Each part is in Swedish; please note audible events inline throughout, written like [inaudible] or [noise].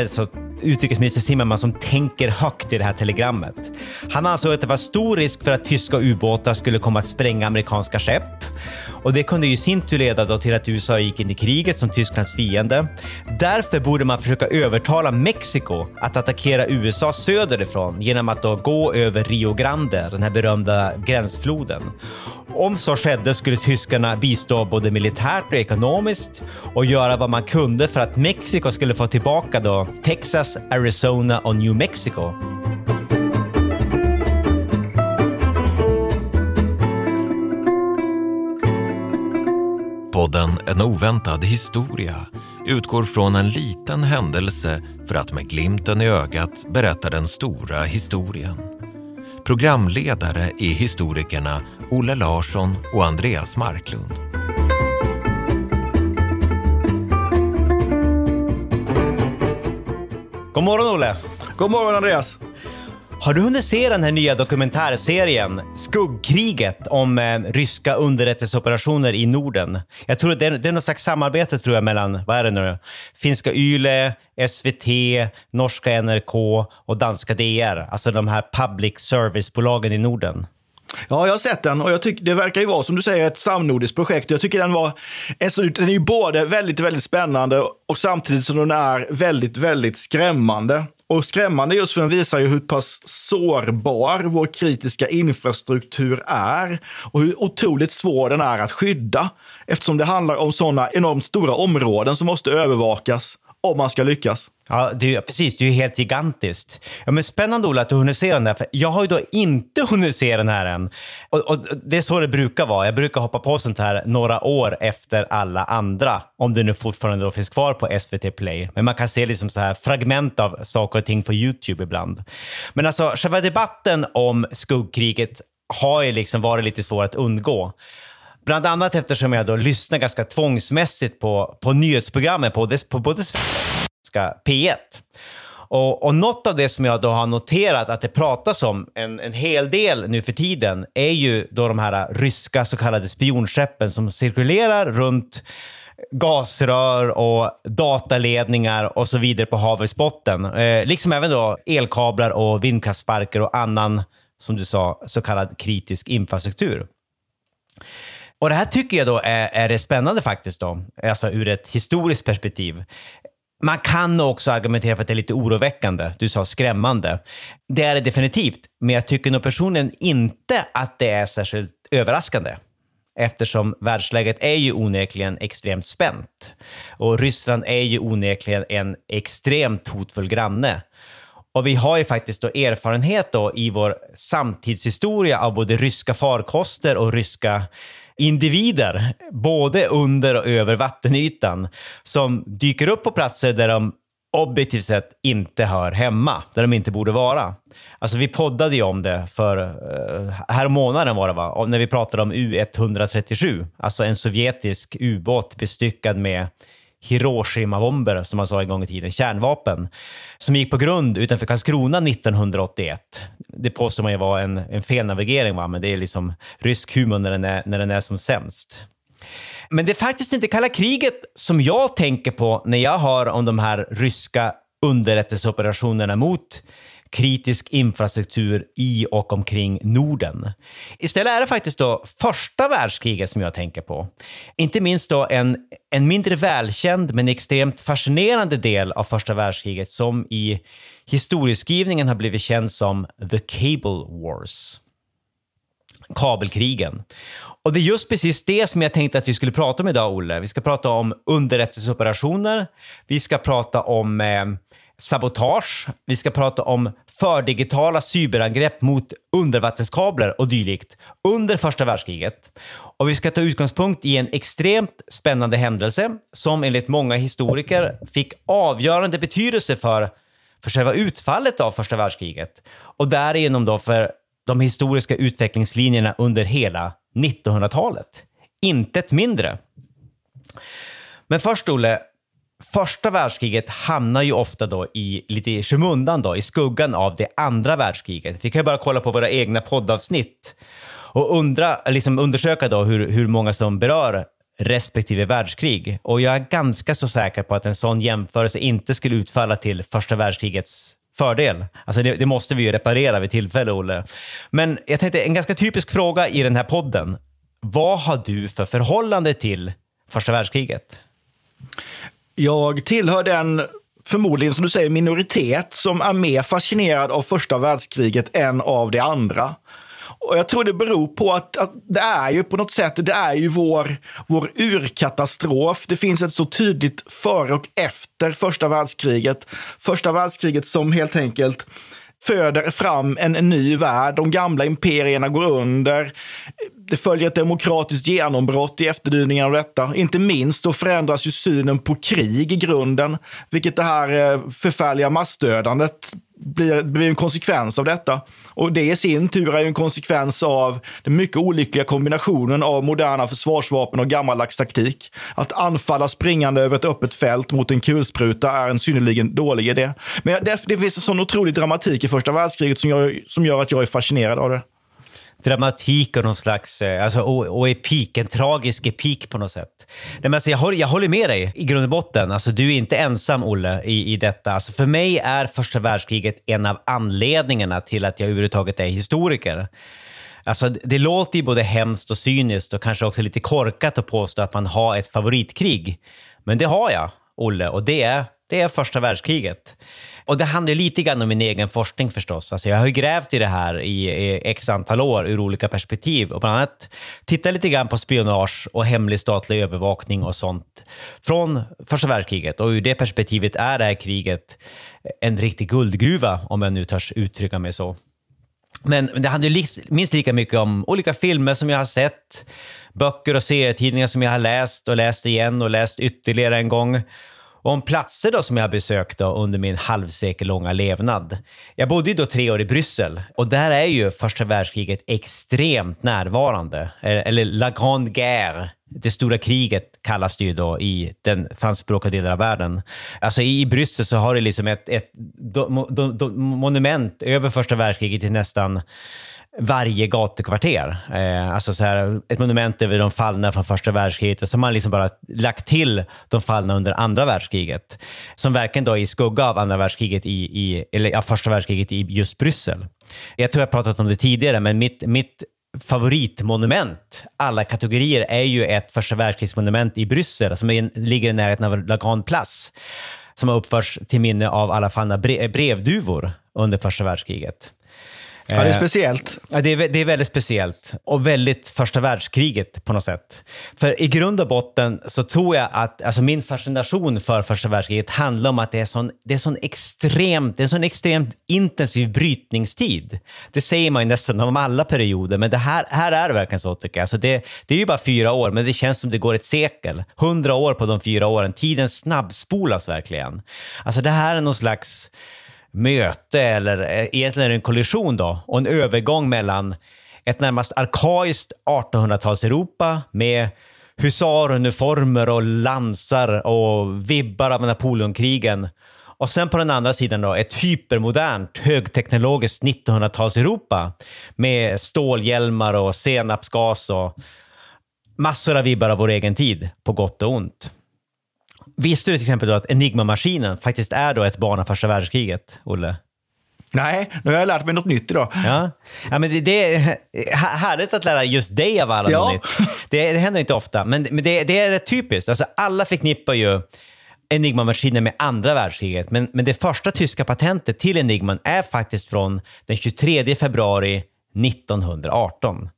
Det här är så utrikesminister Zimmermann som tänker högt i det här telegrammet. Han ansåg att det var stor risk för att tyska ubåtar skulle komma att spränga amerikanska skepp och det kunde ju i sin tur leda då till att USA gick in i kriget som Tysklands fiende. Därför borde man försöka övertala Mexiko att attackera USA söderifrån genom att då gå över Rio Grande, den här berömda gränsfloden. Om så skedde skulle tyskarna bistå både militärt och ekonomiskt och göra vad man kunde för att Mexiko skulle få tillbaka då Texas, Arizona och New Mexico. Podden En oväntad historia utgår från en liten händelse för att med glimten i ögat berätta den stora historien. Programledare är historikerna Olle Larsson och Andreas Marklund. God morgon Olle! God morgon Andreas! Har du hunnit se den här nya dokumentärserien Skuggkriget om eh, ryska underrättelseoperationer i Norden? Jag tror det är, det är något slags samarbete tror jag mellan, vad är det nu, finska YLE, SVT, norska NRK och danska DR, alltså de här public service-bolagen i Norden. Ja, jag har sett den och jag tycker det verkar ju vara som du säger ett samnordiskt projekt. Jag tycker den var, den är ju både väldigt, väldigt spännande och samtidigt som den är väldigt, väldigt skrämmande. Och skrämmande just för den visar ju hur pass sårbar vår kritiska infrastruktur är och hur otroligt svår den är att skydda eftersom det handlar om sådana enormt stora områden som måste övervakas om man ska lyckas. Ja, det är, precis. Det är ju helt gigantiskt. Ja, men spännande Ola att du hunnit se den där. För jag har ju då inte [laughs] hunnit se den här än. Och, och, det är så det brukar vara. Jag brukar hoppa på sånt här några år efter alla andra. Om det nu fortfarande då finns kvar på SVT Play. Men man kan se liksom så här fragment av saker och ting på YouTube ibland. Men alltså själva debatten om skuggkriget har ju liksom varit lite svår att undgå. Bland annat eftersom jag då lyssnar ganska tvångsmässigt på, på nyhetsprogrammen på, på både svenska P1. Och, och något av det som jag då har noterat att det pratas om en, en hel del nu för tiden är ju då de här ryska så kallade spionskeppen som cirkulerar runt gasrör och dataledningar och så vidare på havets botten. Eh, liksom även då elkablar och vindkraftsparker och annan, som du sa, så kallad kritisk infrastruktur. Och det här tycker jag då är, är det spännande faktiskt då, alltså ur ett historiskt perspektiv. Man kan också argumentera för att det är lite oroväckande. Du sa skrämmande. Det är det definitivt, men jag tycker nog personligen inte att det är särskilt överraskande eftersom världsläget är ju onekligen extremt spänt. Och Ryssland är ju onekligen en extremt hotfull granne. Och vi har ju faktiskt då erfarenhet då i vår samtidshistoria av både ryska farkoster och ryska individer, både under och över vattenytan, som dyker upp på platser där de objektivt sett inte hör hemma, där de inte borde vara. Alltså vi poddade ju om det för, eh, här månaden var det va, när vi pratade om U137, alltså en sovjetisk ubåt bestyckad med Hiroshima-bomber, som man sa en gång i tiden, kärnvapen, som gick på grund utanför Karlskrona 1981. Det påstår man ju var en, en felnavigering, va? men det är liksom rysk humor när den, är, när den är som sämst. Men det är faktiskt inte kalla kriget som jag tänker på när jag hör om de här ryska underrättelseoperationerna mot kritisk infrastruktur i och omkring Norden. Istället är det faktiskt då första världskriget som jag tänker på. Inte minst då en, en mindre välkänd men extremt fascinerande del av första världskriget som i historieskrivningen har blivit känd som The Cable Wars. Kabelkrigen. Och det är just precis det som jag tänkte att vi skulle prata om idag, Olle. Vi ska prata om underrättelseoperationer. Vi ska prata om eh, sabotage. Vi ska prata om fördigitala cyberangrepp mot undervattenskablar och dylikt under första världskriget. Och vi ska ta utgångspunkt i en extremt spännande händelse som enligt många historiker fick avgörande betydelse för, för själva utfallet av första världskriget och därigenom då för de historiska utvecklingslinjerna under hela 1900-talet. Intet mindre. Men först, Olle, första världskriget hamnar ju ofta då i lite i skymundan då, i skuggan av det andra världskriget. Vi kan ju bara kolla på våra egna poddavsnitt och undra, liksom undersöka då hur, hur många som berör respektive världskrig. Och jag är ganska så säker på att en sån jämförelse inte skulle utfalla till första världskrigets fördel. Alltså det, det måste vi ju reparera vid tillfälle, Olle. Men jag tänkte, en ganska typisk fråga i den här podden. Vad har du för förhållande till första världskriget? Jag tillhör den, förmodligen som du säger, minoritet som är mer fascinerad av första världskriget än av det andra. Och jag tror det beror på att, att, det är ju på något sätt, det är ju vår, vår urkatastrof. Det finns ett så tydligt före och efter första världskriget. Första världskriget som helt enkelt föder fram en, en ny värld. De gamla imperierna går under. Det följer ett demokratiskt genombrott i efterdyningarna av detta. Inte minst då förändras ju synen på krig i grunden, vilket det här eh, förfärliga massdödandet blir, blir en konsekvens av detta. Och det i sin tur är en konsekvens av den mycket olyckliga kombinationen av moderna försvarsvapen och gammaldags taktik. Att anfalla springande över ett öppet fält mot en kulspruta är en synnerligen dålig idé. Men det, det finns en sån otrolig dramatik i första världskriget som jag, som gör att jag är fascinerad av det dramatik och någon slags, eh, alltså, och, och epik, en tragisk epik på något sätt. Nej, men alltså, jag, håller, jag håller med dig i grund och botten. Alltså, du är inte ensam, Olle, i, i detta. Alltså, för mig är första världskriget en av anledningarna till att jag överhuvudtaget är historiker. Alltså, det låter ju både hemskt och cyniskt och kanske också lite korkat att påstå att man har ett favoritkrig. Men det har jag, Olle, och det är, det är första världskriget. Och det handlar lite grann om min egen forskning förstås. Alltså jag har ju grävt i det här i, i x antal år ur olika perspektiv och bland annat tittat lite grann på spionage och hemlig statlig övervakning och sånt från första världskriget. Och ur det perspektivet är det här kriget en riktig guldgruva, om jag nu törs uttrycka mig så. Men det handlar ju minst lika mycket om olika filmer som jag har sett, böcker och serietidningar som jag har läst och läst igen och läst ytterligare en gång om platser då som jag har besökt då under min halvsekellånga levnad. Jag bodde ju då tre år i Bryssel och där är ju första världskriget extremt närvarande. Eh, eller La Grande Guerre, det stora kriget kallas det ju då i den franskspråkiga delen av världen. Alltså i Bryssel så har det liksom ett, ett do, do, do, monument över första världskriget till nästan varje gatukvarter. Eh, alltså så här, ett monument över de fallna från första världskriget och så har man liksom bara lagt till de fallna under andra världskriget. Som verkligen då är i skugga av andra världskriget i, i eller ja, första världskriget i just Bryssel. Jag tror jag pratat om det tidigare, men mitt, mitt favoritmonument, alla kategorier, är ju ett första världskrigsmonument i Bryssel som är, ligger i närheten av La Grande Place som har uppförts till minne av alla fallna brevduvor under första världskriget. Ja, det är speciellt. Ja, det är, det är väldigt speciellt och väldigt första världskriget på något sätt. För i grund och botten så tror jag att alltså min fascination för första världskriget handlar om att det är sån, det är sån extremt, det är sån extremt intensiv brytningstid. Det säger man ju nästan om alla perioder, men det här, här är det verkligen så tycker jag. Alltså det, det är ju bara fyra år, men det känns som det går ett sekel. Hundra år på de fyra åren. Tiden snabbspolas verkligen. Alltså det här är någon slags möte, eller eh, egentligen är det en kollision då, och en övergång mellan ett närmast arkaiskt 1800-tals-Europa med husaruniformer och lansar och vibbar av Napoleonkrigen. Och sen på den andra sidan då ett hypermodernt högteknologiskt 1900-tals-Europa med stålhjälmar och senapsgas och massor av vibbar av vår egen tid, på gott och ont. Visste du till exempel då att Enigma-maskinen faktiskt är då ett barn av första världskriget, Olle? Nej, nu har jag lärt mig något nytt idag. Ja, ja men det, är härligt att lära just dig av alla ja. nytt. Det, det händer inte ofta, men, men det, det är rätt typiskt. Alltså, alla förknippar ju Enigma-maskinen med andra världskriget, men, men det första tyska patentet till Enigman är faktiskt från den 23 februari 1918.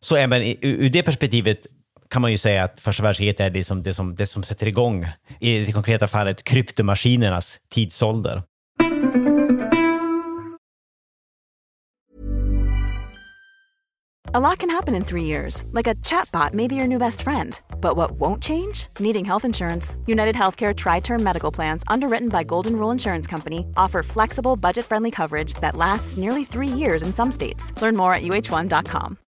Så även ur det perspektivet kan man ju säga att första världskriget är det som, det som, det som sätter igång, i det konkreta fallet, kryptomaskinernas tidsålder. A lot can happen in three years, like a chatbot may be your new best friend. But what won't change? Needing health insurance. United Healthcare Tri Term Medical Plans, underwritten by Golden Rule Insurance Company, offer flexible, budget friendly coverage that lasts nearly three years in some states. Learn more at uh1.com.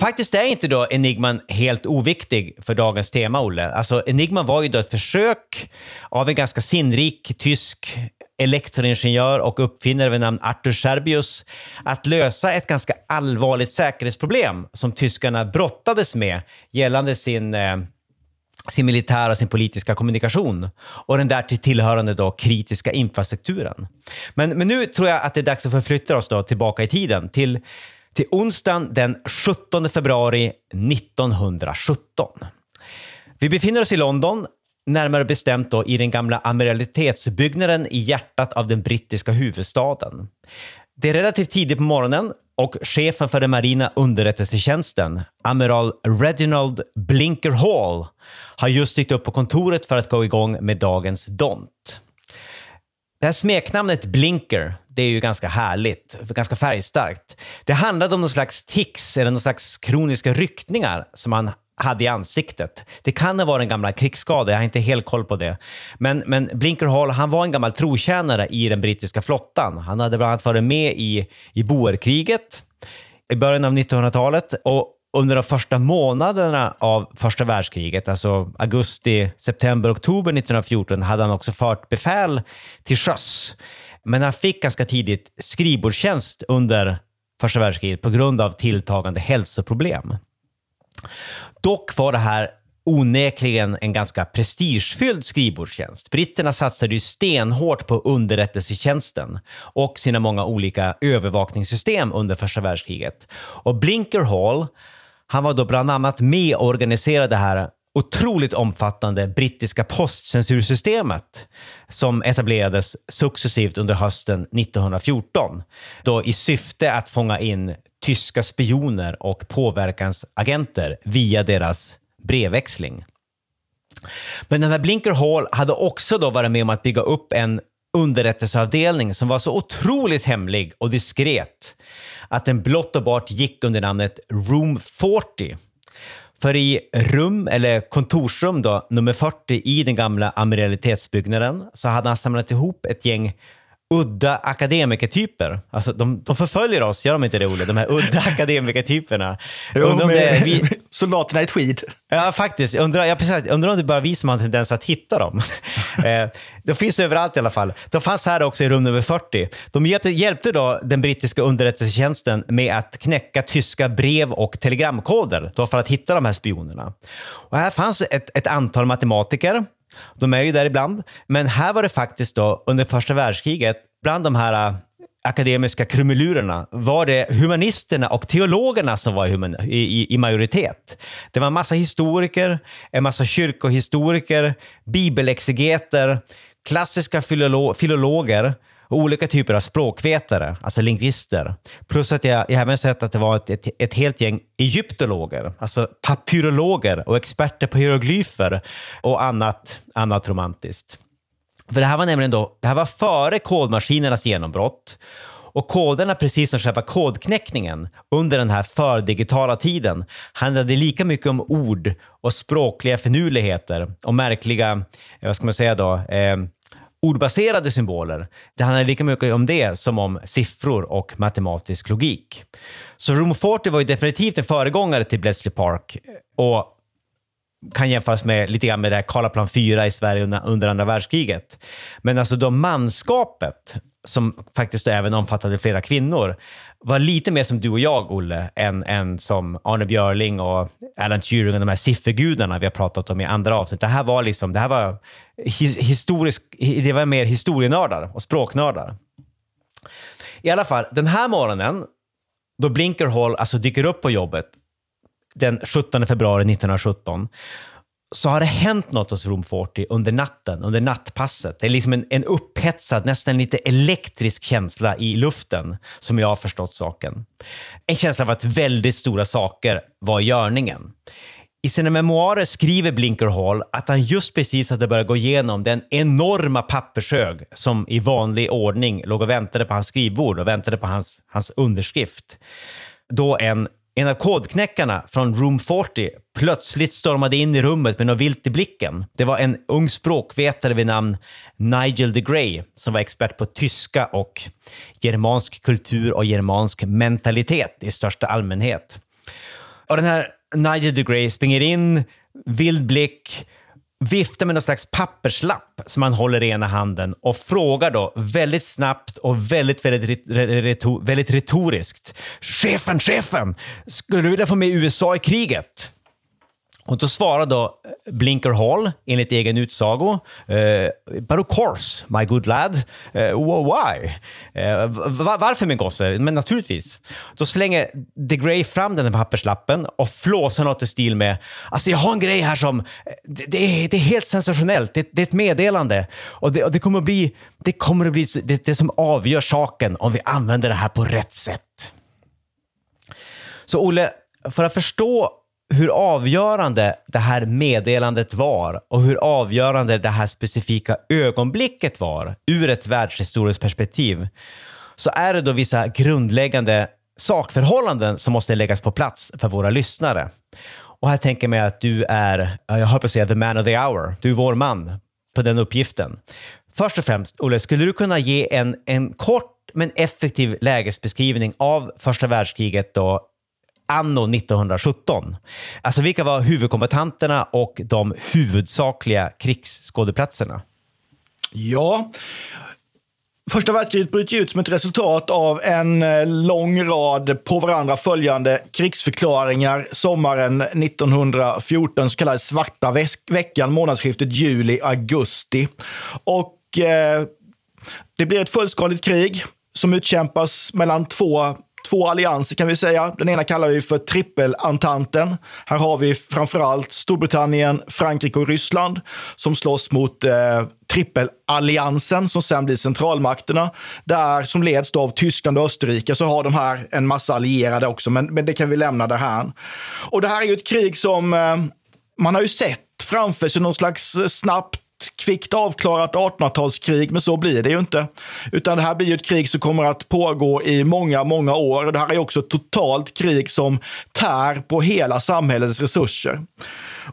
Faktiskt är inte då Enigman helt oviktig för dagens tema, Olle. Alltså, Enigman var ju då ett försök av en ganska sinnrik tysk elektroingenjör och uppfinnare vid namn Arthur Serbius att lösa ett ganska allvarligt säkerhetsproblem som tyskarna brottades med gällande sin eh, sin militära och sin politiska kommunikation och den där till tillhörande då kritiska infrastrukturen. Men, men nu tror jag att det är dags att förflytta oss då tillbaka i tiden till, till onsdagen den 17 februari 1917. Vi befinner oss i London, närmare bestämt då i den gamla amiralitetsbyggnaden i hjärtat av den brittiska huvudstaden. Det är relativt tidigt på morgonen och chefen för den marina underrättelsetjänsten, amiral Reginald Blinker Hall, har just dykt upp på kontoret för att gå igång med dagens dont. Det här smeknamnet Blinker, det är ju ganska härligt, ganska färgstarkt. Det handlade om någon slags tics eller någon slags kroniska ryckningar som han hade i ansiktet. Det kan ha varit en gammal krigsskada, jag har inte helt koll på det. Men, men Blinker Hall, han var en gammal trotjänare i den brittiska flottan. Han hade bland annat varit med i, i Boerkriget i början av 1900-talet och under de första månaderna av första världskriget, alltså augusti, september, oktober 1914, hade han också fört befäl till sjöss. Men han fick ganska tidigt skrivbordstjänst under första världskriget på grund av tilltagande hälsoproblem. Dock var det här onekligen en ganska prestigefylld skrivbordstjänst. Britterna satsade ju stenhårt på underrättelsetjänsten och sina många olika övervakningssystem under första världskriget. Och Blinker Hall, han var då bland annat med och organiserade det här otroligt omfattande brittiska postcensursystemet som etablerades successivt under hösten 1914 då i syfte att fånga in tyska spioner och påverkansagenter via deras brevväxling. Men den här Blinker Hall hade också då varit med om att bygga upp en underrättelseavdelning som var så otroligt hemlig och diskret att den blott och bart gick under namnet Room 40. För i rum, eller kontorsrum då, nummer 40 i den gamla amiralitetsbyggnaden så hade han samlat ihop ett gäng udda akademikertyper. Alltså de, de förföljer oss, gör de inte det Olle? De här udda [laughs] akademikertyperna. Jo, Undrar om det är vi... [laughs] Soldaterna i skid. Ja, faktiskt. Undrar, jag precis, undrar om det bara vi som har en tendens att hitta dem. [laughs] eh, de finns överallt i alla fall. De fanns här också i rum nummer 40. De hjälpte, hjälpte då den brittiska underrättelsetjänsten med att knäcka tyska brev och telegramkoder då för att hitta de här spionerna. Och här fanns ett, ett antal matematiker de är ju där ibland. Men här var det faktiskt då under första världskriget, bland de här äh, akademiska krumelurerna var det humanisterna och teologerna som var i, i, i, majoritet. Det var en massa historiker, en massa kyrkohistoriker, bibelexegeter, klassiska filolo filologer och olika typer av språkvetare, alltså lingvister. Plus att jag, jag även sett att det var ett, ett, ett helt gäng egyptologer, alltså papyrologer och experter på hieroglyfer och annat, annat romantiskt. För det här var nämligen då, det här var före kodmaskinernas genombrott. Och koderna, precis som själva kodknäckningen under den här fördigitala tiden, handlade lika mycket om ord och språkliga finurligheter och märkliga, eh, vad ska man säga då, eh, ordbaserade symboler. Det handlar lika mycket om det som om siffror och matematisk logik. Så Room 40 var ju definitivt en föregångare till Bletchley Park och kan jämföras med lite grann med det här Karlaplan 4 i Sverige under, under andra världskriget. Men alltså då manskapet, som faktiskt även omfattade flera kvinnor, var lite mer som du och jag, Olle, än, än som Arne Björling och Alan Turing och de här siffergudarna vi har pratat om i andra avsnitt. Det här var liksom, det här var his, historisk, det var mer historienördar och språknördar. I alla fall, den här morgonen, då Blinkerhall alltså dyker upp på jobbet den 17 februari 1917, så har det hänt något hos Room 40 under natten, under nattpasset. Det är liksom en, en upphetsad, nästan lite elektrisk känsla i luften, som jag har förstått saken. En känsla av att väldigt stora saker var i görningen. I sina memoarer skriver Blinker Hall att han just precis hade börjat gå igenom den enorma pappershög som i vanlig ordning låg och väntade på hans skrivbord och väntade på hans, hans underskrift. Då en en av kodknäckarna från Room 40 plötsligt stormade in i rummet med något vilt i blicken. Det var en ung språkvetare vid namn Nigel de Grey som var expert på tyska och germansk kultur och germansk mentalitet i största allmänhet. Och den här Nigel de Grey springer in, vild blick, viftar med någon slags papperslapp som han håller i ena handen och frågar då väldigt snabbt och väldigt, väldigt, retor väldigt retoriskt. Chefen, chefen! Skulle du vilja få med USA i kriget? Och då svarar då eh, Blinker Hall, enligt egen utsago, uh, “But of course, my good lad. Uh, why?” uh, Varför min gosse? Men naturligtvis. Då slänger The Grey fram den här papperslappen och flåsar något i stil med “Alltså jag har en grej här som... Det, det, är, det är, helt sensationellt. Det, det, är ett meddelande. Och det, och det kommer att bli, det, kommer att bli det, det som avgör saken om vi använder det här på rätt sätt.” Så Olle, för att förstå hur avgörande det här meddelandet var och hur avgörande det här specifika ögonblicket var ur ett världshistoriskt perspektiv så är det då vissa grundläggande sakförhållanden som måste läggas på plats för våra lyssnare. Och här tänker jag mig att du är, jag höll på att säga the man of the hour. Du är vår man på den uppgiften. Först och främst, Olle, skulle du kunna ge en, en kort men effektiv lägesbeskrivning av första världskriget då anno 1917. Alltså vilka var huvudkombatanterna och de huvudsakliga krigsskådeplatserna? Ja, Första världskriget bryter ut som ett resultat av en eh, lång rad på varandra följande krigsförklaringar sommaren 1914, så kallade svarta veckan, månadsskiftet juli-augusti. Och eh, det blir ett fullskaligt krig som utkämpas mellan två två allianser kan vi säga. Den ena kallar vi för trippelantanten. Här har vi framförallt Storbritannien, Frankrike och Ryssland som slåss mot eh, trippelalliansen som sen blir centralmakterna. Där som leds av Tyskland och Österrike så har de här en massa allierade också, men, men det kan vi lämna därhän. här. Och det här är ju ett krig som eh, man har ju sett framför sig någon slags eh, snabbt kvickt avklarat 1800-talskrig, men så blir det ju inte. Utan det här blir ju ett krig som kommer att pågå i många, många år. Det här är också ett totalt krig som tär på hela samhällets resurser.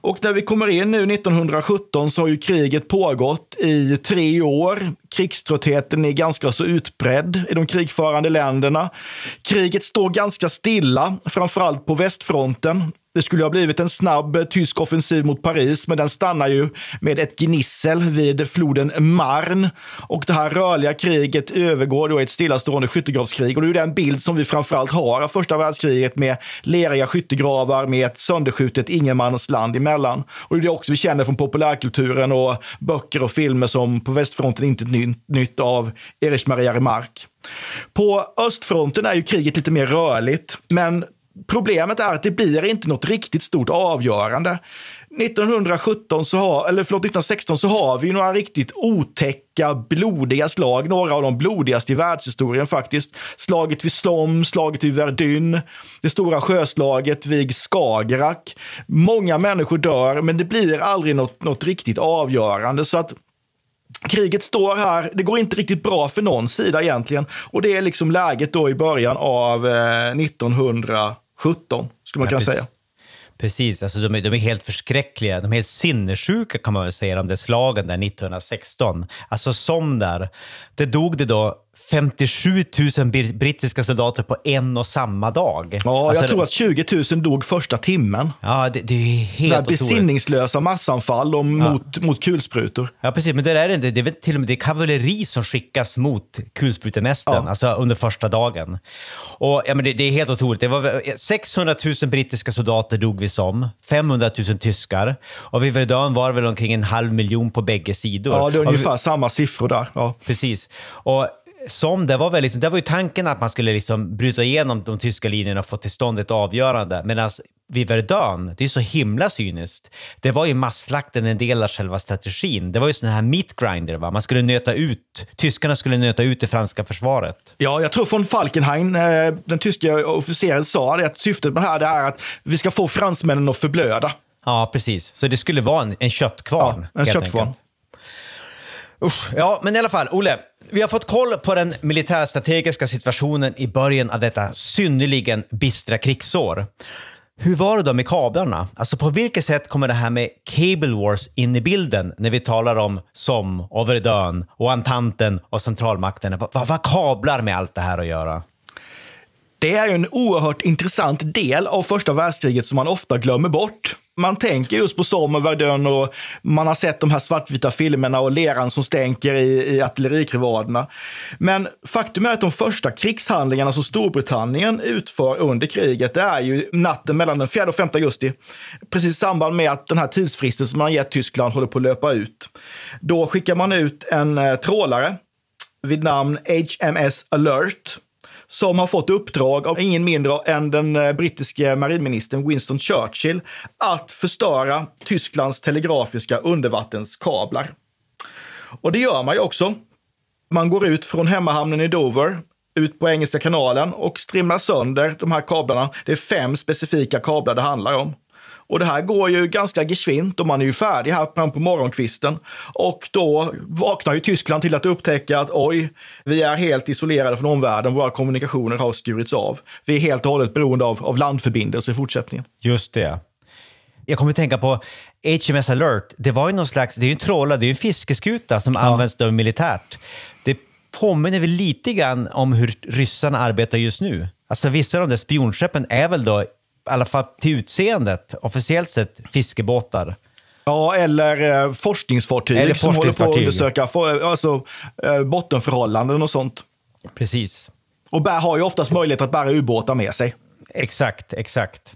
Och när vi kommer in nu 1917 så har ju kriget pågått i tre år. Krigströttheten är ganska så utbredd i de krigförande länderna. Kriget står ganska stilla, framförallt på västfronten. Det skulle ha blivit en snabb tysk offensiv mot Paris, men den stannar ju med ett gnissel vid floden Marne. Och det här rörliga kriget övergår då i ett stillastående skyttegravskrig. Och det är den bild som vi framförallt har av första världskriget med leriga skyttegravar med ett sönderskjutet ingenmansland emellan. Och det är det också vi känner från populärkulturen och böcker och filmer som På västfronten inte nytt, nytt av Erich Maria Remarque. På östfronten är ju kriget lite mer rörligt, men Problemet är att det blir inte något riktigt stort avgörande. 1917 så har, eller förlåt, 1916 så har vi några riktigt otäcka, blodiga slag. Några av de blodigaste i världshistorien faktiskt. Slaget vid Slom, slaget vid Verdun, det stora sjöslaget vid Skagerrak. Många människor dör, men det blir aldrig något, något riktigt avgörande. Så att Kriget står här, det går inte riktigt bra för någon sida egentligen och det är liksom läget då i början av eh, 1900 17, skulle man ja, kunna precis. säga. Precis, alltså de är, de är helt förskräckliga. De är helt sinnessjuka kan man väl säga, de där slagen där 1916. Alltså som där. Det dog det då 57 000 bir- brittiska soldater på en och samma dag. Ja, alltså, jag tror att 20 000 dog första timmen. Ja, det, det är helt otroligt. besinningslösa massanfall och mot, mot kulsprutor. Ja, precis. Men det är inte. Det är till och med det kavalleri som skickas mot kulsprutenästen, Ja. alltså under första dagen. Och ja, men det, det är helt otroligt. Det var väl 600 000 brittiska soldater dog vi som, 500 000 tyskar. Och vid Verdun var det väl omkring en halv miljon på bägge sidor. Ja, det är Och vi- ungefär samma siffror där. Ja. Precis. Och som det var väl liksom, det var ju tanken att man skulle liksom bryta igenom de tyska linjerna och få till stånd ett avgörande. Medan vid Verdun, det är så himla cyniskt. Det var ju masslakten en del av själva strategin. Det var ju sån här meat grinder, va? Man skulle nöta ut, tyskarna skulle nöta ut det franska försvaret. Ja, jag tror från Falkenhayn, eh, den tyska officeren, sa det att syftet med det här det är att vi ska få fransmännen att förblöda. Ja, precis. Så det skulle vara en, en köttkvarn. Ja, en köttkvarn. enkelt. Usch, ja, men i alla fall, Olle. Vi har fått koll på den militärstrategiska situationen i början av detta synnerligen bistra krigsår. Hur var det då med kablarna? Alltså på vilket sätt kommer det här med Cable Wars in i bilden när vi talar om SOM och Verdun och Antanten och centralmakterna? Vad, har vad kablar med allt det här att göra? Det är ju en oerhört intressant del av första världskriget som man ofta glömmer bort. Man tänker just på Somme Verdun och man har sett de här svartvita filmerna och leran som stänker i, i artillerikrevaderna. Men faktum är att de första krigshandlingarna som Storbritannien utför under kriget, det är ju natten mellan den 4 och 5 augusti. Precis i samband med att den här tidsfristen som man gett Tyskland håller på att löpa ut. Då skickar man ut en eh, trålare vid namn HMS Alert som har fått uppdrag av ingen mindre än den eh, brittiske marinministern Winston Churchill att förstöra Tysklands telegrafiska undervattenskablar. Och det gör man ju också. Man går ut från hemmahamnen i Dover, ut på Engelska kanalen och strimlar sönder de här kablarna. Det är fem specifika kablar det handlar om. Och det här går ju ganska geschwint och man är ju färdig här fram på morgonkvisten. Och då vaknar ju Tyskland till att upptäcka att oj, vi är helt isolerade från omvärlden. Våra kommunikationer har skurits av. Vi är helt och hållet beroende av, av landförbindelser i fortsättningen. Just det. Jag kommer att tänka på HMS Alert. Det var ju någon slags, det är ju en trålare, det är ju en fiskeskuta som används då militärt. Det påminner väl lite grann om hur ryssarna arbetar just nu. Alltså vissa av de där spionskeppen är väl då, i alla fall till utseendet, officiellt sett fiskebåtar. Ja, eller eh, forskningsfartyg Eller som håller på att undersöka for, alltså, eh, bottenförhållanden och sånt. Precis. Och bär, har ju oftast möjlighet att bära ubåtar med sig. Exakt, exakt.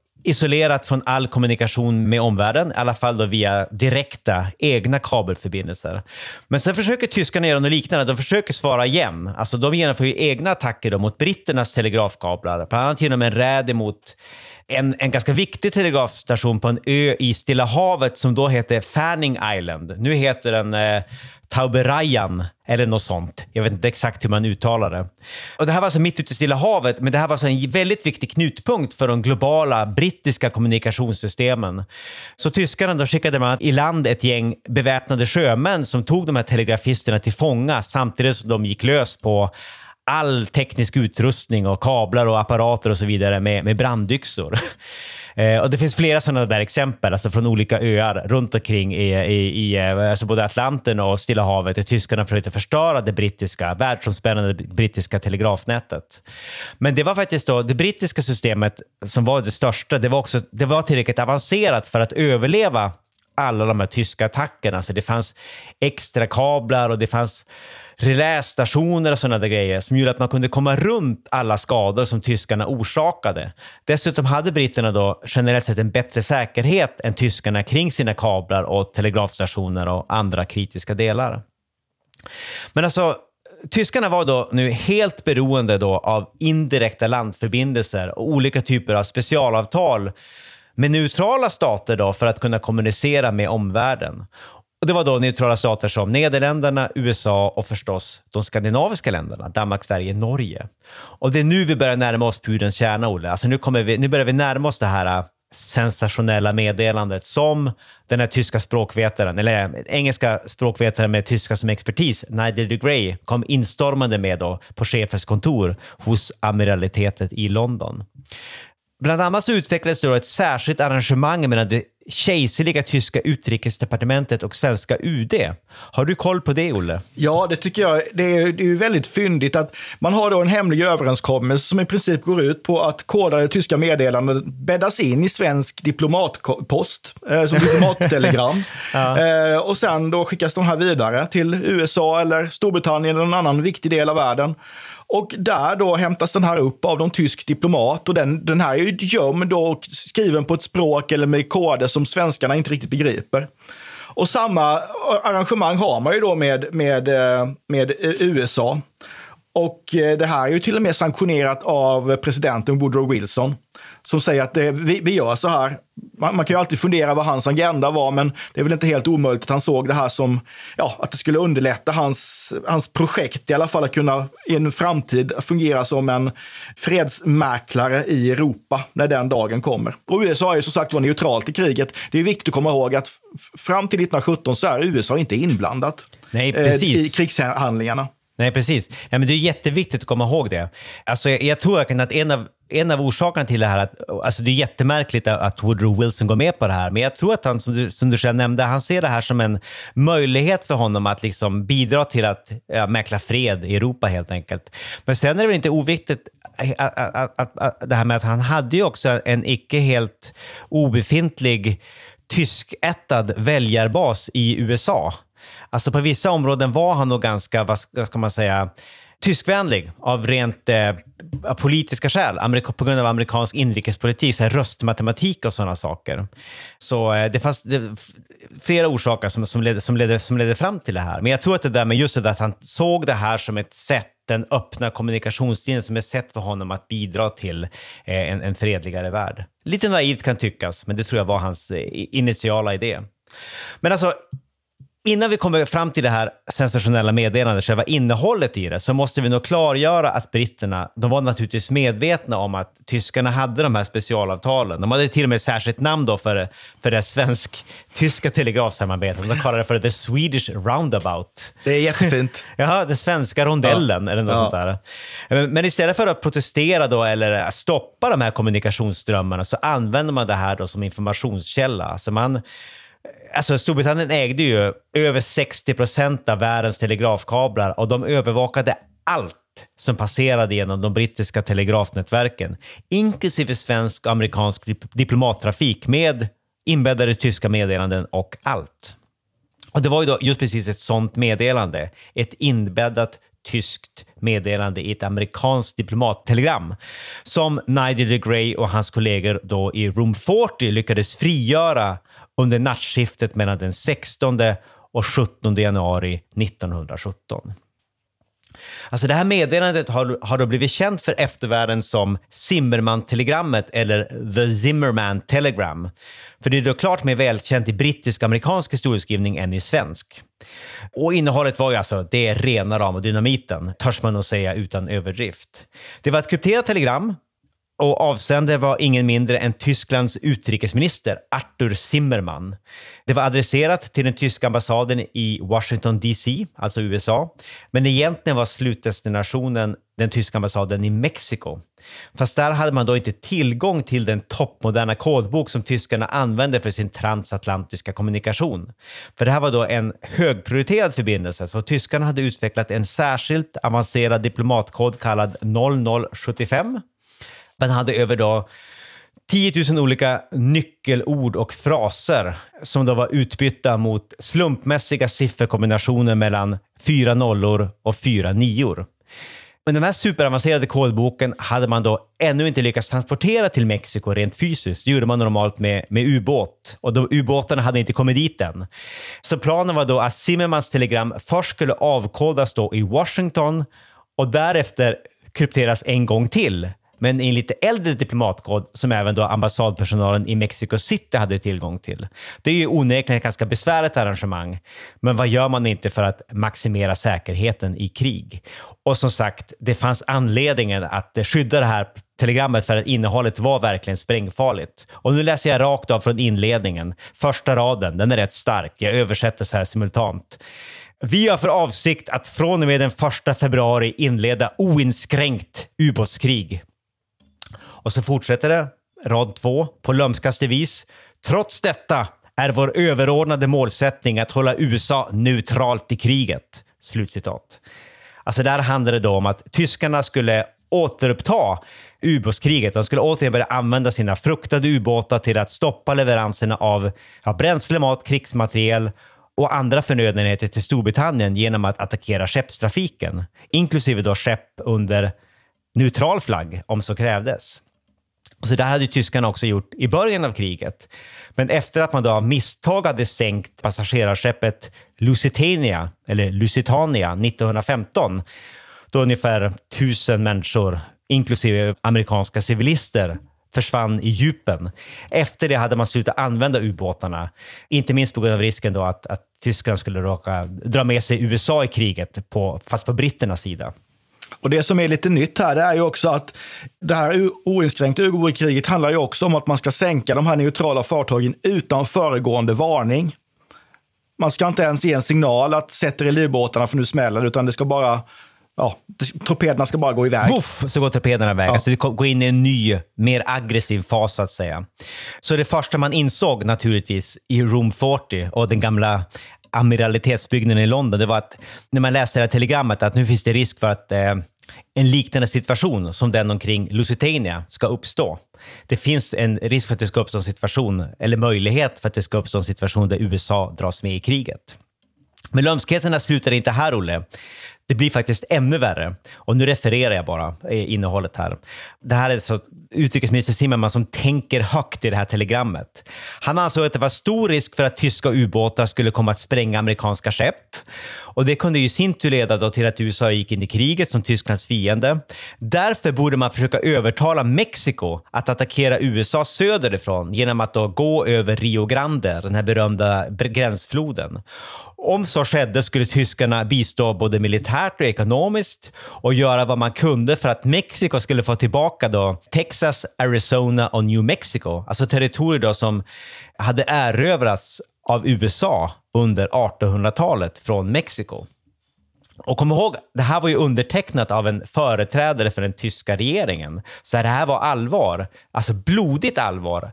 isolerat från all kommunikation med omvärlden, i alla fall då via direkta egna kabelförbindelser. Men sen försöker tyskarna göra något liknande. De försöker svara igen. Alltså de genomför ju egna attacker då mot britternas telegrafkablar, bland annat genom en räd emot en, en ganska viktig telegrafstation på en ö i Stilla havet som då heter Fanning Island. Nu heter den eh, Tauberayan eller något sånt. Jag vet inte exakt hur man uttalar det. Och det här var alltså mitt ute i Stilla havet, men det här var alltså en väldigt viktig knutpunkt för de globala brittiska kommunikationssystemen. Så tyskarna då skickade man i land ett gäng beväpnade sjömän som tog de här telegrafisterna till fånga samtidigt som de gick lös på all teknisk utrustning och kablar och apparater och så vidare med, med brandyxor. [laughs] Eh, och det finns flera sådana där exempel, alltså från olika öar runt omkring i, i, i eh, alltså både Atlanten och Stilla havet, där tyskarna försökte förstöra det brittiska, världsomspännande brittiska telegrafnätet. Men det var faktiskt då det brittiska systemet som var det största. Det var också det var tillräckligt avancerat för att överleva alla de här tyska attackerna. Så det fanns extra kablar och det fanns relästationer och sådana där grejer som gjorde att man kunde komma runt alla skador som tyskarna orsakade. Dessutom hade britterna då generellt sett en bättre säkerhet än tyskarna kring sina kablar och telegrafstationer och andra kritiska delar. Men alltså, tyskarna var då nu helt beroende då av indirekta landförbindelser och olika typer av specialavtal med neutrala stater då för att kunna kommunicera med omvärlden. Och det var då neutrala stater som Nederländerna, USA och förstås de skandinaviska länderna, Danmark, Sverige, Norge. Och det är nu vi börjar närma oss pudelns kärna, Olle. Alltså nu, kommer vi, nu börjar vi närma oss det här äh, sensationella meddelandet som den här tyska språkvetaren, eller äh, engelska språkvetaren med tyska som expertis, Nigel de Grey, kom instormande med då på chefens kontor hos amiralitetet i London. Bland annat så utvecklades då ett särskilt arrangemang mellan det kejserliga tyska utrikesdepartementet och svenska UD. Har du koll på det, Olle? Ja, det tycker jag. Det är, det är väldigt fyndigt att man har då en hemlig överenskommelse som i princip går ut på att kodade tyska meddelanden bäddas in i svensk diplomatpost, eh, som diplomattelegram. [laughs] ja. eh, och sen då skickas de här vidare till USA eller Storbritannien eller någon annan viktig del av världen. Och där då hämtas den här upp av någon tysk diplomat och den, den här är ju gömd och skriven på ett språk eller med koder som svenskarna inte riktigt begriper. Och samma arrangemang har man ju då med, med, eh, med eh, USA. Och eh, det här är ju till och med sanktionerat av presidenten Woodrow Wilson som säger att det, vi, vi gör så här. Man, man, kan ju alltid fundera vad hans agenda var, men det är väl inte helt omöjligt att han såg det här som ja, att det skulle underlätta hans, hans projekt i alla fall att kunna i en framtid fungera som en fredsmäklare i Europa när den dagen kommer. Och USA är ju som sagt var neutralt i kriget. Det är viktigt att komma ihåg att fram till 1917 så är USA inte inblandat Nej, precis. Eh, i krigshandlingarna. Nej, precis. Ja, men det är jätteviktigt att komma ihåg det. Alltså, jag, jag tror att en av, en av orsakerna till det här, att, alltså det är jättemärkligt att Woodrow Wilson går med på det här, men jag tror att han, som du, som du själv nämnde, han ser det här som en möjlighet för honom att liksom bidra till att ja, mäkla fred i Europa helt enkelt. Men sen är det väl inte oviktigt att, att, att, att, det här med att han hade ju också en icke helt obefintlig tyskättad väljarbas i USA. Alltså på vissa områden var han nog ganska, vad ska man säga, tyskvänlig av rent eh, politiska skäl, Amerika, på grund av amerikansk inrikespolitik, så här röstmatematik och sådana saker. Så eh, det fanns det, flera orsaker som, som, ledde, som, ledde, som ledde fram till det här. Men jag tror att det där med just det där att han såg det här som ett sätt den öppna kommunikationslinjen som ett sätt för honom att bidra till eh, en, en fredligare värld. Lite naivt kan tyckas, men det tror jag var hans eh, initiala idé. Men alltså, Innan vi kommer fram till det här sensationella meddelandet, själva innehållet i det, så måste vi nog klargöra att britterna, de var naturligtvis medvetna om att tyskarna hade de här specialavtalen. De hade till och med ett särskilt namn då för, för det svensk-tyska telegrafsamarbetet. De kallade det för the Swedish roundabout. Det är jättefint. [laughs] ja, den svenska rondellen ja. eller något ja. sånt där. Men istället för att protestera då eller stoppa de här kommunikationsströmmarna så använder man det här då som informationskälla. Alltså man Alltså Storbritannien ägde ju över 60 procent av världens telegrafkablar och de övervakade allt som passerade genom de brittiska telegrafnätverken, inklusive svensk och amerikansk diplomattrafik med inbäddade tyska meddelanden och allt. Och det var ju då just precis ett sånt meddelande, ett inbäddat tyskt meddelande i ett amerikanskt diplomattelegram som Nigel de Grey och hans kollegor då i Room 40 lyckades frigöra under nattskiftet mellan den 16 och 17 januari 1917. Alltså det här meddelandet har, har då blivit känt för eftervärlden som Zimmerman-telegrammet eller The Zimmerman Telegram. För det är då klart mer välkänt i brittisk-amerikansk historieskrivning än i svensk. Och innehållet var ju alltså, det är rena rama dynamiten, törs man nog säga utan överdrift. Det var ett krypterat telegram och avsändare var ingen mindre än Tysklands utrikesminister Arthur Zimmermann. Det var adresserat till den tyska ambassaden i Washington DC, alltså USA, men egentligen var slutdestinationen den tyska ambassaden i Mexiko. Fast där hade man då inte tillgång till den toppmoderna kodbok som tyskarna använde för sin transatlantiska kommunikation. För det här var då en högprioriterad förbindelse, så tyskarna hade utvecklat en särskilt avancerad diplomatkod kallad 0075 man hade över då 10 000 olika nyckelord och fraser som då var utbytta mot slumpmässiga sifferkombinationer mellan fyra nollor och fyra nior. Men den här superavancerade kodboken hade man då ännu inte lyckats transportera till Mexiko rent fysiskt. Det gjorde man normalt med, med ubåt och de ubåtarna hade inte kommit dit än. Så planen var då att Zimmermans telegram först skulle avkodas då i Washington och därefter krypteras en gång till men i en lite äldre diplomatkod som även då ambassadpersonalen i Mexico City hade tillgång till. Det är ju onekligen ett ganska besvärligt arrangemang, men vad gör man inte för att maximera säkerheten i krig? Och som sagt, det fanns anledningen att skydda det här telegrammet för att innehållet var verkligen sprängfarligt. Och nu läser jag rakt av från inledningen. Första raden, den är rätt stark. Jag översätter så här simultant. Vi har för avsikt att från och med den 1 februari inleda oinskränkt ubåtskrig. Och så fortsätter det, rad två, på lömskaste vis. Trots detta är vår överordnade målsättning att hålla USA neutralt i kriget. Slutcitat. Alltså där handlar det då om att tyskarna skulle återuppta ubåtskriget. De skulle återigen börja använda sina fruktade ubåtar till att stoppa leveranserna av ja, bränsle, mat, krigsmateriel och andra förnödenheter till Storbritannien genom att attackera skeppstrafiken, inklusive då skepp under neutral flagg om så krävdes. Så det hade tyskarna också gjort i början av kriget. Men efter att man då av misstag hade sänkt passagerarskeppet Lusitania, eller Lusitania 1915, då ungefär tusen människor, inklusive amerikanska civilister, försvann i djupen. Efter det hade man slutat använda ubåtarna, inte minst på grund av risken då att, att tyskarna skulle råka dra med sig USA i kriget, på, fast på britternas sida. Och det som är lite nytt här, är ju också att det här oinskränkta ubåtskriget handlar ju också om att man ska sänka de här neutrala fartygen utan föregående varning. Man ska inte ens ge en signal att sätter i livbåtarna för nu smäller utan det ska bara Ja, torpederna ska bara gå iväg. Puff, så går torpederna iväg. Ja. Alltså det går in i en ny, mer aggressiv fas så att säga. Så det första man insåg naturligtvis i Room 40 och den gamla amiralitetsbyggnaden i London, det var att när man läste det här telegrammet att nu finns det risk för att eh, en liknande situation som den omkring Lusitania ska uppstå. Det finns en risk för att det ska uppstå en situation, eller möjlighet för att det ska uppstå en situation där USA dras med i kriget. Men lömskheterna slutar inte här, Olle. Det blir faktiskt ännu värre. Och nu refererar jag bara eh, innehållet här. Det här är så utrikesminister Zimmermann som tänker högt i det här telegrammet. Han ansåg att det var stor risk för att tyska ubåtar skulle komma att spränga amerikanska skepp. Och det kunde ju i sin tur leda då till att USA gick in i kriget som Tysklands fiende. Därför borde man försöka övertala Mexiko att attackera USA söderifrån genom att då gå över Rio Grande, den här berömda gränsfloden. Om så skedde skulle tyskarna bistå både militärt och ekonomiskt och göra vad man kunde för att Mexiko skulle få tillbaka då Texas, Arizona och New Mexico, alltså territorier då som hade erövrats av USA under 1800-talet från Mexiko. Och kom ihåg, det här var ju undertecknat av en företrädare för den tyska regeringen. Så det här var allvar, alltså blodigt allvar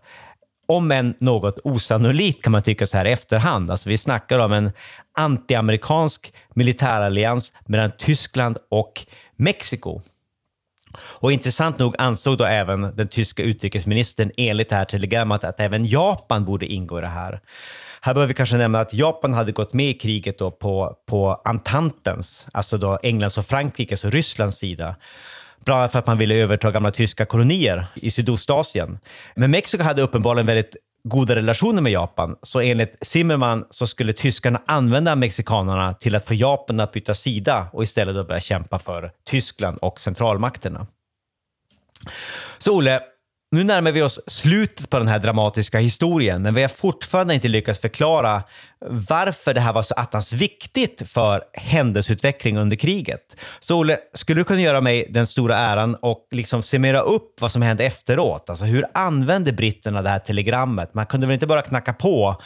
om än något osannolikt kan man tycka så här i efterhand. Alltså vi snackar om en antiamerikansk militärallians mellan Tyskland och Mexiko. Och intressant nog ansåg då även den tyska utrikesministern enligt det här telegrammet att även Japan borde ingå i det här. Här bör vi kanske nämna att Japan hade gått med i kriget då på, på Antantens, alltså då Englands och Frankrikes och Rysslands sida. Bland annat för att man ville överta gamla tyska kolonier i Sydostasien. Men Mexiko hade uppenbarligen väldigt goda relationer med Japan. Så enligt Zimmerman så skulle tyskarna använda mexikanerna till att få Japan att byta sida och istället då börja kämpa för Tyskland och centralmakterna. Så Olle, nu närmar vi oss slutet på den här dramatiska historien, men vi har fortfarande inte lyckats förklara varför det här var så attans viktigt för händelseutvecklingen under kriget. Så Olle, skulle du kunna göra mig den stora äran och liksom summera upp vad som hände efteråt? Alltså hur använde britterna det här telegrammet? Man kunde väl inte bara knacka på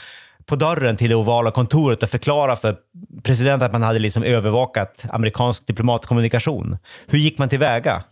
på dörren till det ovala kontoret och förklara för presidenten att man hade liksom övervakat amerikansk diplomatkommunikation. Hur gick man tillväga?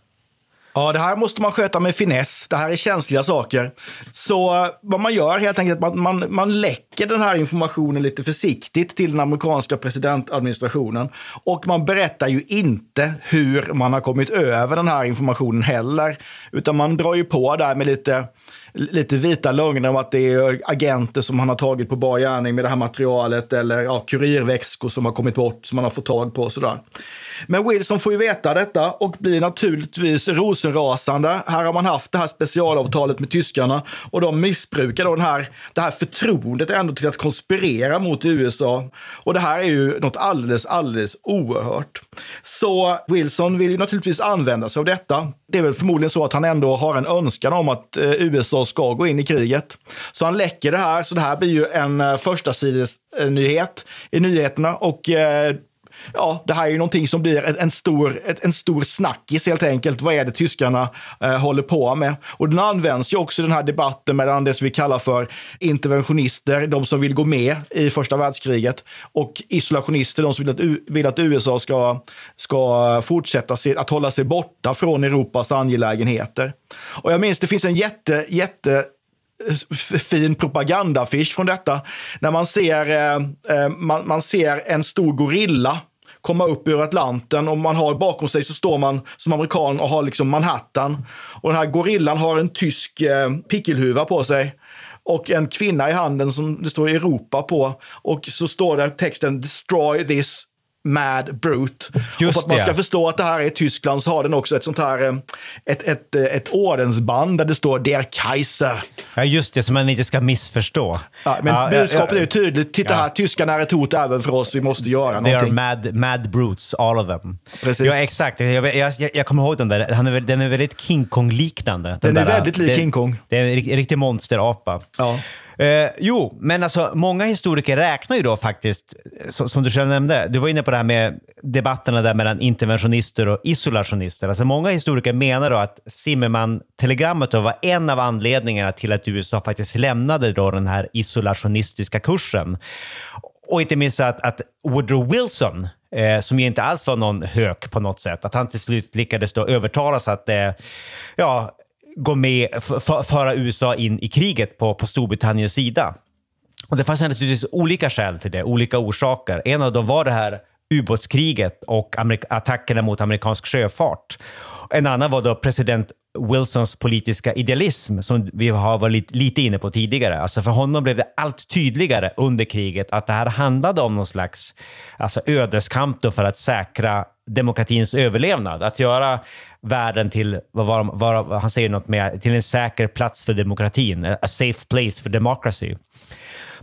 Ja, det här måste man sköta med finess. Det här är känsliga saker. Så vad man gör helt enkelt, man, man, man läcker den här informationen lite försiktigt till den amerikanska presidentadministrationen. Och man berättar ju inte hur man har kommit över den här informationen heller. Utan man drar ju på där med lite lite vita lögner om att det är agenter som han har tagit på bar gärning med det här materialet eller ja, kurirväskor som har kommit bort som man har fått tag på och sådär. Men Wilson får ju veta detta och blir naturligtvis rosenrasande. Här har man haft det här specialavtalet med tyskarna och de missbrukar då den här, det här förtroendet ändå till att konspirera mot USA. Och det här är ju något alldeles, alldeles oerhört. Så Wilson vill ju naturligtvis använda sig av detta. Det är väl förmodligen så att han ändå har en önskan om att eh, USA ska gå in i kriget. Så han läcker det här, så det här blir ju en eh, första sides nyhet i nyheterna och eh, ja, det här är ju någonting som blir en stor, en stor snackis helt enkelt. Vad är det tyskarna eh, håller på med? Och den används ju också i den här debatten mellan det som vi kallar för interventionister, de som vill gå med i första världskriget, och isolationister, de som vill att, vill att USA ska, ska fortsätta se, att hålla sig borta från Europas angelägenheter. Och jag minns, det finns en jätte, jätte eh, fin propagandafisch från detta. När man ser, eh, eh man, man ser en stor gorilla komma upp ur Atlanten och man har bakom sig så står man som amerikan och har liksom Manhattan. Och den här gorillan har en tysk eh, pickelhuva på sig och en kvinna i handen som det står Europa på. Och så står det texten “Destroy this Mad Brute. Just och för att man ska förstå att det här är Tyskland så har den också ett sånt här eh, ett, ett, eh, ett ordensband där det står Der Kaiser. Ja, just det, så man inte ska missförstå. Ja, men ja, budskapet ja, är ju tydligt. Titta här, tyskarna är ett hot även för oss. Vi måste göra They någonting. They are mad, mad brutes, all of them. Precis. Ja, exakt. Jag, jag, jag kommer ihåg den där. Han är, den är väldigt King Kong-liknande. Den, den är där, väldigt lik King Kong. Det är en riktig monsterapa. Ja. Eh, jo, men alltså många historiker räknar ju då faktiskt, som, som, du själv nämnde, du var inne på det här med debatterna där mellan interventionister och isolationister. Alltså många historiker menar då att Zimmerman-telegrammet var en av anledningarna till att USA faktiskt lämnade då den här isolationistiska kursen. Och inte minst att, att Woodrow Wilson, eh, som ju inte alls var någon hök på något sätt, att han till slut lyckades då övertalas att eh, ja, gå med, föra USA in i kriget på, på Storbritanniens sida. Och det fanns naturligtvis olika skäl till det, olika orsaker. En av dem var det här ubåtskriget och attackerna mot amerikansk sjöfart. En annan var då president Wilsons politiska idealism som vi har varit lite inne på tidigare. Alltså för honom blev det allt tydligare under kriget att det här handlade om någon slags alltså ödeskamp för att säkra demokratins överlevnad. Att göra världen till, vad var, vad, han säger något med, till en säker plats för demokratin. A safe place for democracy.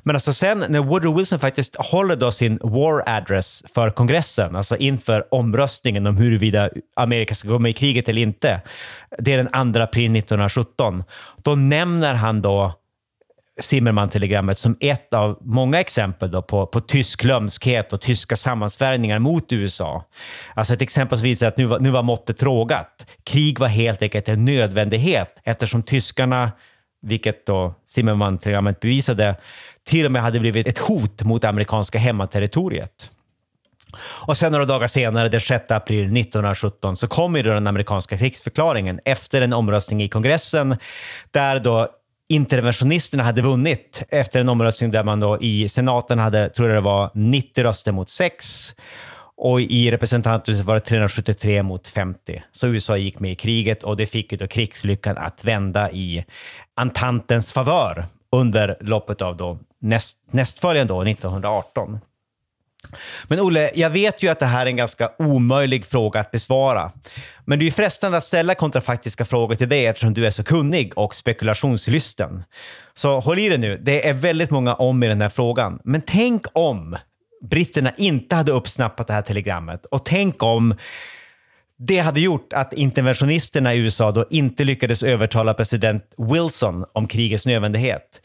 Men alltså sen när Woodrow Wilson faktiskt håller då sin war address för kongressen, alltså inför omröstningen om huruvida Amerika ska gå med i kriget eller inte. Det är den 2 april 1917. Då nämner han då Zimmermann-telegrammet som ett av många exempel då på, på tysk lömskhet och tyska sammansvärjningar mot USA. Alltså ett exempel som visar att nu var, nu var måttet rågat. Krig var helt enkelt en nödvändighet eftersom tyskarna, vilket då Zimmermann-telegrammet bevisade, till och med hade blivit ett hot mot amerikanska hemmaterritoriet. Och sen några dagar senare, den 6 april 1917, så kommer då den amerikanska krigsförklaringen efter en omröstning i kongressen där då interventionisterna hade vunnit efter en omröstning där man då i senaten hade, tror jag det var, 90 röster mot 6 och i representanthuset var det 373 mot 50. Så USA gick med i kriget och det fick ju då krigslyckan att vända i ententens favör under loppet av då näst, nästföljande år, 1918. Men Olle, jag vet ju att det här är en ganska omöjlig fråga att besvara. Men det är ju frestande att ställa kontrafaktiska frågor till dig eftersom du är så kunnig och spekulationslysten. Så håll i dig nu, det är väldigt många om i den här frågan. Men tänk om britterna inte hade uppsnappat det här telegrammet och tänk om det hade gjort att interventionisterna i USA då inte lyckades övertala president Wilson om krigets nödvändighet.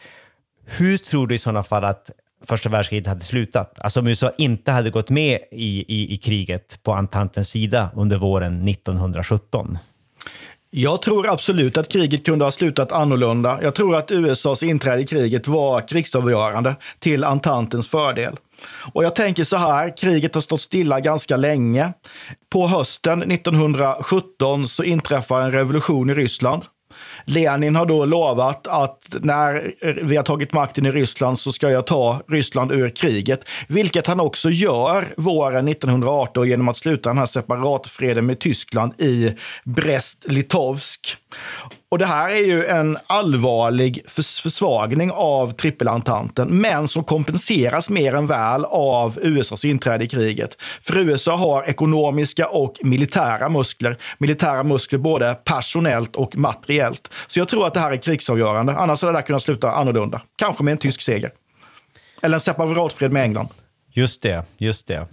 Hur tror du i sådana fall att första världskriget hade slutat? Alltså om USA inte hade gått med i, i, i kriget på Antantens sida under våren 1917? Jag tror absolut att kriget kunde ha slutat annorlunda. Jag tror att USAs inträde i kriget var krigsavgörande till Antantens fördel. Och jag tänker så här, kriget har stått stilla ganska länge. På hösten 1917 så inträffar en revolution i Ryssland. Lenin har då lovat att när vi har tagit makten i Ryssland så ska jag ta Ryssland ur kriget. Vilket han också gör våren 1918 genom att sluta den här separatfreden med Tyskland i Brest-Litovsk. Och det här är ju en allvarlig försvagning av trippelantanten, men som kompenseras mer än väl av USAs inträde i kriget. För USA har ekonomiska och militära muskler. Militära muskler både personellt och materiellt. Så jag tror att det här är krigsavgörande. Annars hade det där kunnat sluta annorlunda. Kanske med en tysk seger. Eller en separatfred med England. Just det, just det.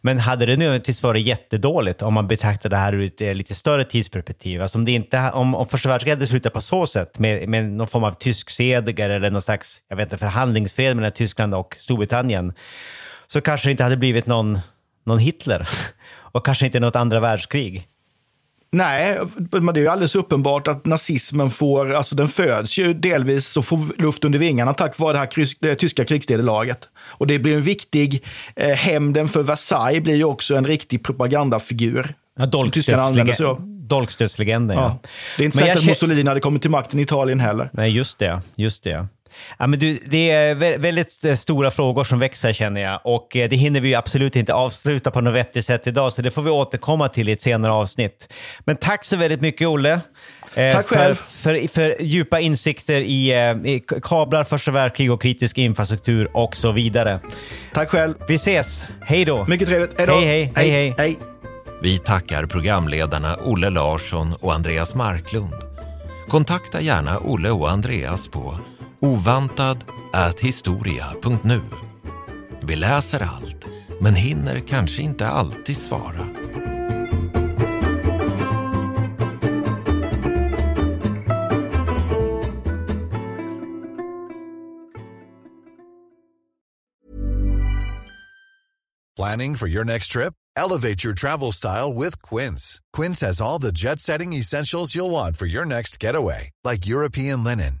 Men hade det nödvändigtvis varit jättedåligt om man betraktar det här ur ett eh, lite större tidsperspektiv? Alltså om, det inte, om, om första världskriget hade slutat på så sätt, med, med någon form av tysk seger eller någon slags jag vet inte, förhandlingsfred mellan Tyskland och Storbritannien, så kanske det inte hade blivit någon, någon Hitler [laughs] och kanske inte något andra världskrig. Nej, men det är ju alldeles uppenbart att nazismen får, alltså den föds ju delvis och får luft under vingarna tack vare det här kryss, det tyska krigsnederlaget. Och det blir en viktig, eh, hämnden för Versailles blir ju också en riktig propagandafigur. Ja, Dolkstötslegenden, ja. ja. Det är inte säkert att Mussolini hade kommit till makten i Italien heller. Nej, just det. Just det. Ja, men du, det är väldigt eh, stora frågor som växer känner jag och eh, det hinner vi absolut inte avsluta på något vettigt sätt idag så det får vi återkomma till i ett senare avsnitt. Men tack så väldigt mycket Olle. Eh, tack själv. För, för, för djupa insikter i, i kablar, första världskrig och kritisk infrastruktur och så vidare. Tack själv. Vi ses. Hej då. Mycket trevligt. Hej då. Hej, hej. hej, hej. hej. Vi tackar programledarna Olle Larsson och Andreas Marklund. Kontakta gärna Olle och Andreas på ovantad historia.nu. Vi läser allt, men hinner kanske inte alltid svara. Planning for your next trip? Elevate your travel style with Quince. Quince has all the jet setting essentials you'll want for your next getaway, like European linen